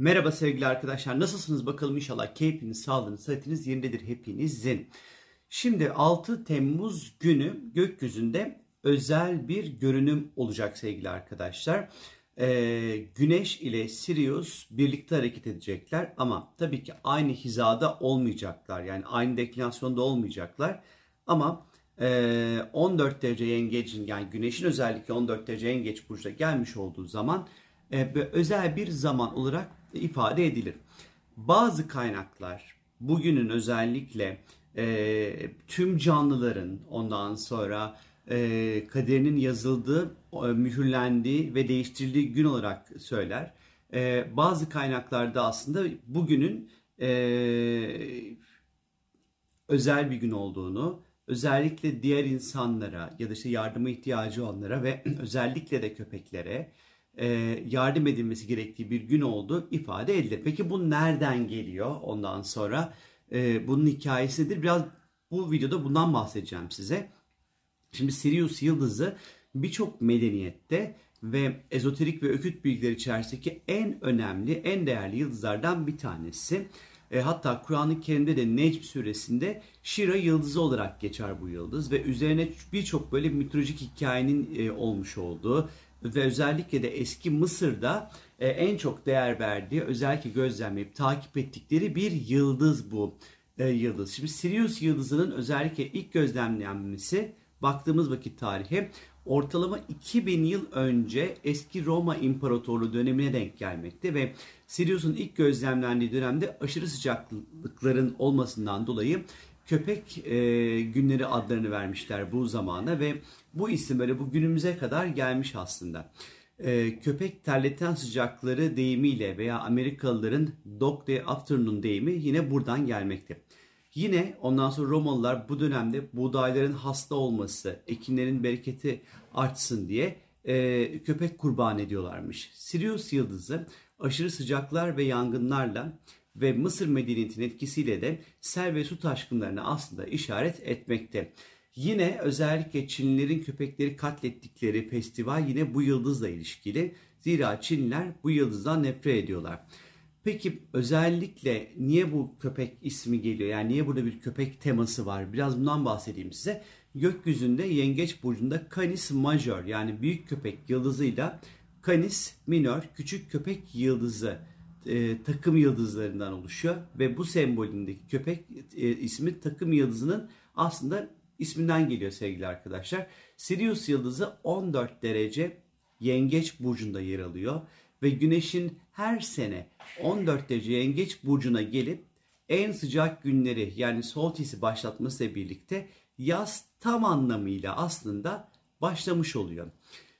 Merhaba sevgili arkadaşlar. Nasılsınız bakalım inşallah keyfiniz, sağlığınız, sıhhatiniz yerindedir hepinizin. Şimdi 6 Temmuz günü gökyüzünde özel bir görünüm olacak sevgili arkadaşlar. Ee, Güneş ile Sirius birlikte hareket edecekler ama tabii ki aynı hizada olmayacaklar. Yani aynı deklinasyonda olmayacaklar. Ama e, 14 derece yengecin yani Güneş'in özellikle 14 derece yengeç burcuda gelmiş olduğu zaman e, özel bir zaman olarak ifade edilir. Bazı kaynaklar bugünün özellikle e, tüm canlıların ondan sonra e, kaderinin yazıldığı, e, mühürlendiği ve değiştirildiği gün olarak söyler. Bazı kaynaklarda aslında bugünün özel bir gün olduğunu, özellikle diğer insanlara ya da işte yardıma ihtiyacı olanlara ve özellikle de köpeklere yardım edilmesi gerektiği bir gün oldu ifade edilir. Peki bu nereden geliyor ondan sonra? E, bunun hikayesi nedir? Biraz bu videoda bundan bahsedeceğim size. Şimdi Sirius yıldızı birçok medeniyette ve ezoterik ve öküt bilgileri içerisindeki en önemli, en değerli yıldızlardan bir tanesi. E, hatta Kur'an-ı Kerim'de de Necm suresinde Şira yıldızı olarak geçer bu yıldız ve üzerine birçok böyle mitolojik hikayenin e, olmuş olduğu ve özellikle de eski Mısır'da e, en çok değer verdiği, özellikle gözlemleyip takip ettikleri bir yıldız bu e, yıldız. Şimdi Sirius yıldızının özellikle ilk gözlemlenmesi baktığımız vakit tarihi ortalama 2000 yıl önce eski Roma İmparatorluğu dönemine denk gelmekte ve Sirius'un ilk gözlemlendiği dönemde aşırı sıcaklıkların olmasından dolayı köpek e, günleri adlarını vermişler bu zamana ve bu isim böyle bu günümüze kadar gelmiş aslında. E, köpek terleten sıcakları deyimiyle veya Amerikalıların dog day afternoon deyimi yine buradan gelmekte. Yine ondan sonra Romalılar bu dönemde buğdayların hasta olması, ekinlerin bereketi artsın diye e, köpek kurban ediyorlarmış. Sirius yıldızı aşırı sıcaklar ve yangınlarla ve Mısır medeniyetinin etkisiyle de sel ve su taşkınlarına aslında işaret etmekte. Yine özellikle Çinlilerin köpekleri katlettikleri festival yine bu yıldızla ilişkili. Zira Çinliler bu yıldızdan nefret ediyorlar. Peki özellikle niye bu köpek ismi geliyor? Yani niye burada bir köpek teması var? Biraz bundan bahsedeyim size. Gökyüzünde Yengeç burcunda Canis Major yani büyük köpek yıldızıyla Canis Minor küçük köpek yıldızı e, takım yıldızlarından oluşuyor ve bu sembolündeki köpek e, ismi takım yıldızının aslında isminden geliyor sevgili arkadaşlar. Sirius yıldızı 14 derece Yengeç burcunda yer alıyor ve Güneş'in her sene 14 derece Yengeç burcuna gelip en sıcak günleri yani solstice'i başlatmasıyla birlikte yaz tam anlamıyla aslında başlamış oluyor.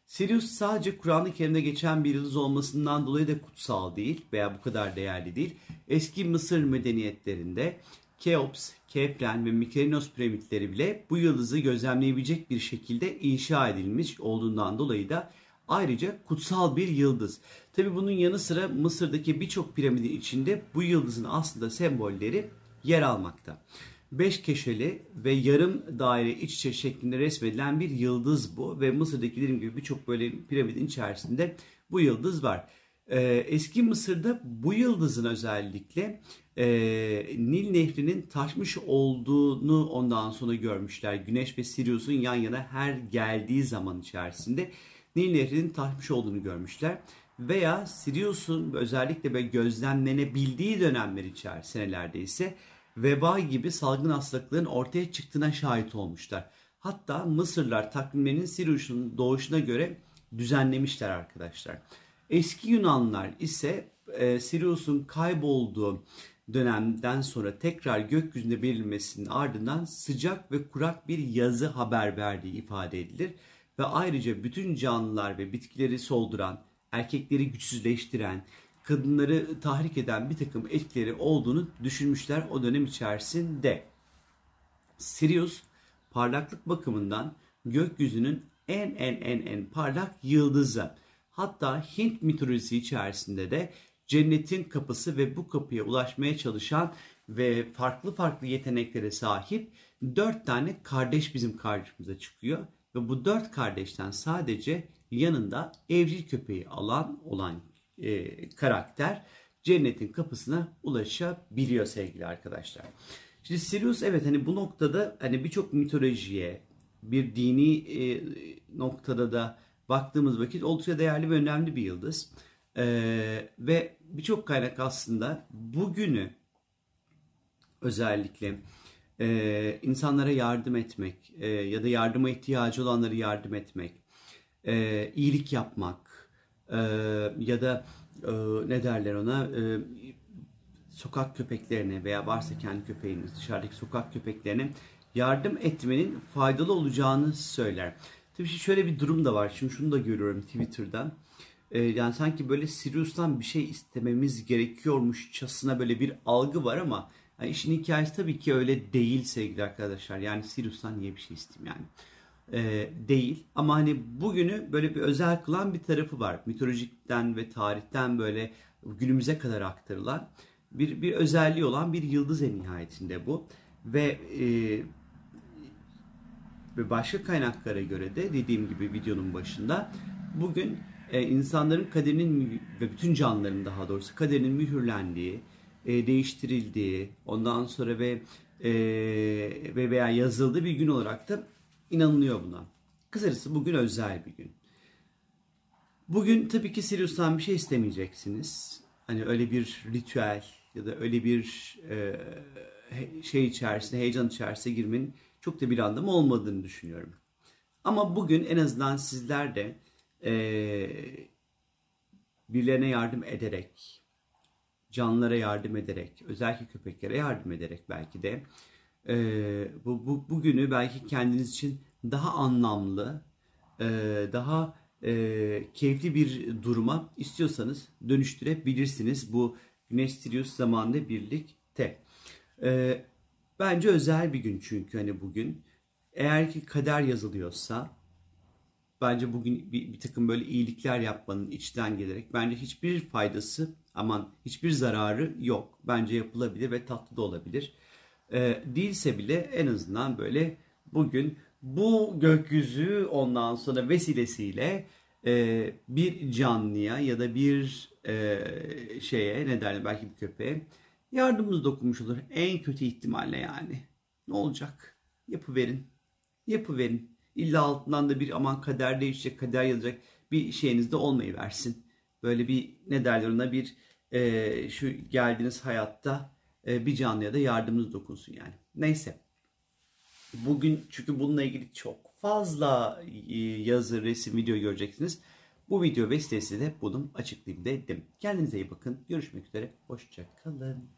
Sirius sadece Kur'an-ı Kerim'de geçen bir yıldız olmasından dolayı da kutsal değil veya bu kadar değerli değil. Eski Mısır medeniyetlerinde Keops, Keplen ve Mykerinos piramitleri bile bu yıldızı gözlemleyebilecek bir şekilde inşa edilmiş olduğundan dolayı da ayrıca kutsal bir yıldız. Tabi bunun yanı sıra Mısır'daki birçok piramidin içinde bu yıldızın aslında sembolleri yer almakta. Beş keşeli ve yarım daire iç içe şeklinde resmedilen bir yıldız bu ve Mısır'daki dediğim gibi birçok böyle piramidin içerisinde bu yıldız var. Ee, eski Mısır'da bu yıldızın özellikle e, Nil Nehri'nin taşmış olduğunu ondan sonra görmüşler. Güneş ve Sirius'un yan yana her geldiği zaman içerisinde Nil Nehri'nin taşmış olduğunu görmüşler. Veya Sirius'un özellikle böyle gözlemlenebildiği dönemler içerisinde senelerde ise veba gibi salgın hastalıkların ortaya çıktığına şahit olmuşlar. Hatta Mısırlar takvimlerinin Sirius'un doğuşuna göre düzenlemişler arkadaşlar. Eski Yunanlar ise e, Sirius'un kaybolduğu dönemden sonra tekrar gökyüzünde belirmesinin ardından sıcak ve kurak bir yazı haber verdiği ifade edilir. Ve ayrıca bütün canlılar ve bitkileri solduran, erkekleri güçsüzleştiren, kadınları tahrik eden bir takım etkileri olduğunu düşünmüşler o dönem içerisinde. Sirius parlaklık bakımından gökyüzünün en en en en parlak yıldızı. Hatta Hint mitolojisi içerisinde de cennetin kapısı ve bu kapıya ulaşmaya çalışan ve farklı farklı yeteneklere sahip dört tane kardeş bizim karşımıza çıkıyor. Ve bu dört kardeşten sadece yanında evcil köpeği alan olan e, karakter cennetin kapısına ulaşabiliyor sevgili arkadaşlar. Şimdi Sirius evet hani bu noktada hani birçok mitolojiye bir dini e, noktada da baktığımız vakit oldukça değerli ve önemli bir yıldız. E, ve birçok kaynak aslında bugünü özellikle e, insanlara yardım etmek e, ya da yardıma ihtiyacı olanları yardım etmek, e, iyilik yapmak e, ya da e, ne derler ona e, sokak köpeklerine veya varsa kendi köpeğiniz dışarıdaki sokak köpeklerine yardım etmenin faydalı olacağını söyler. Tabii şöyle bir durum da var. Şimdi şunu da görüyorum Twitter'dan. Ee, yani sanki böyle Sirius'tan bir şey istememiz gerekiyormuşçasına böyle bir algı var ama yani işin hikayesi tabii ki öyle değil sevgili arkadaşlar. Yani Sirius'tan niye bir şey isteyeyim yani. Ee, değil ama hani bugünü böyle bir özel kılan bir tarafı var. Mitolojikten ve tarihten böyle günümüze kadar aktarılan bir, bir özelliği olan bir yıldız en nihayetinde bu. Ve e, ve başka kaynaklara göre de dediğim gibi videonun başında bugün e, insanların kaderinin ve bütün canlıların daha doğrusu kaderinin mühürlendiği, e, değiştirildiği, ondan sonra ve e, ve veya yazıldığı bir gün olarak da inanılıyor buna. Kısacası bugün özel bir gün. Bugün tabii ki Sirius'tan bir şey istemeyeceksiniz. Hani öyle bir ritüel ya da öyle bir e, şey içerisinde, heyecan içerisine girmenin çok da bir anlamı olmadığını düşünüyorum. Ama bugün en azından sizler de e, birilerine yardım ederek, canlılara yardım ederek, özellikle köpeklere yardım ederek belki de e, bu, bu bugünü belki kendiniz için daha anlamlı, e, daha e, keyifli bir duruma istiyorsanız dönüştürebilirsiniz bu Güneş Sirius zamanında birlikte. E, bence özel bir gün çünkü hani bugün. Eğer ki kader yazılıyorsa bence bugün bir, bir takım böyle iyilikler yapmanın içten gelerek bence hiçbir faydası aman hiçbir zararı yok. Bence yapılabilir ve tatlı da olabilir. E, değilse bile en azından böyle bugün bu gökyüzü ondan sonra vesilesiyle e, bir canlıya ya da bir e, şeye ne derler belki bir köpeğe yardımımız dokunmuş olur. En kötü ihtimalle yani. Ne olacak? Yapıverin. Yapıverin. İlla altından da bir aman kader değişecek, kader yazacak bir şeyiniz de olmayı versin. Böyle bir ne derler ona bir e, şu geldiğiniz hayatta bir canlıya da yardımınız dokunsun yani. Neyse. Bugün çünkü bununla ilgili çok fazla e, yazı, resim, video göreceksiniz. Bu video vesilesiyle de bunu açıklayayım dedim. Kendinize iyi bakın. Görüşmek üzere. Hoşçakalın.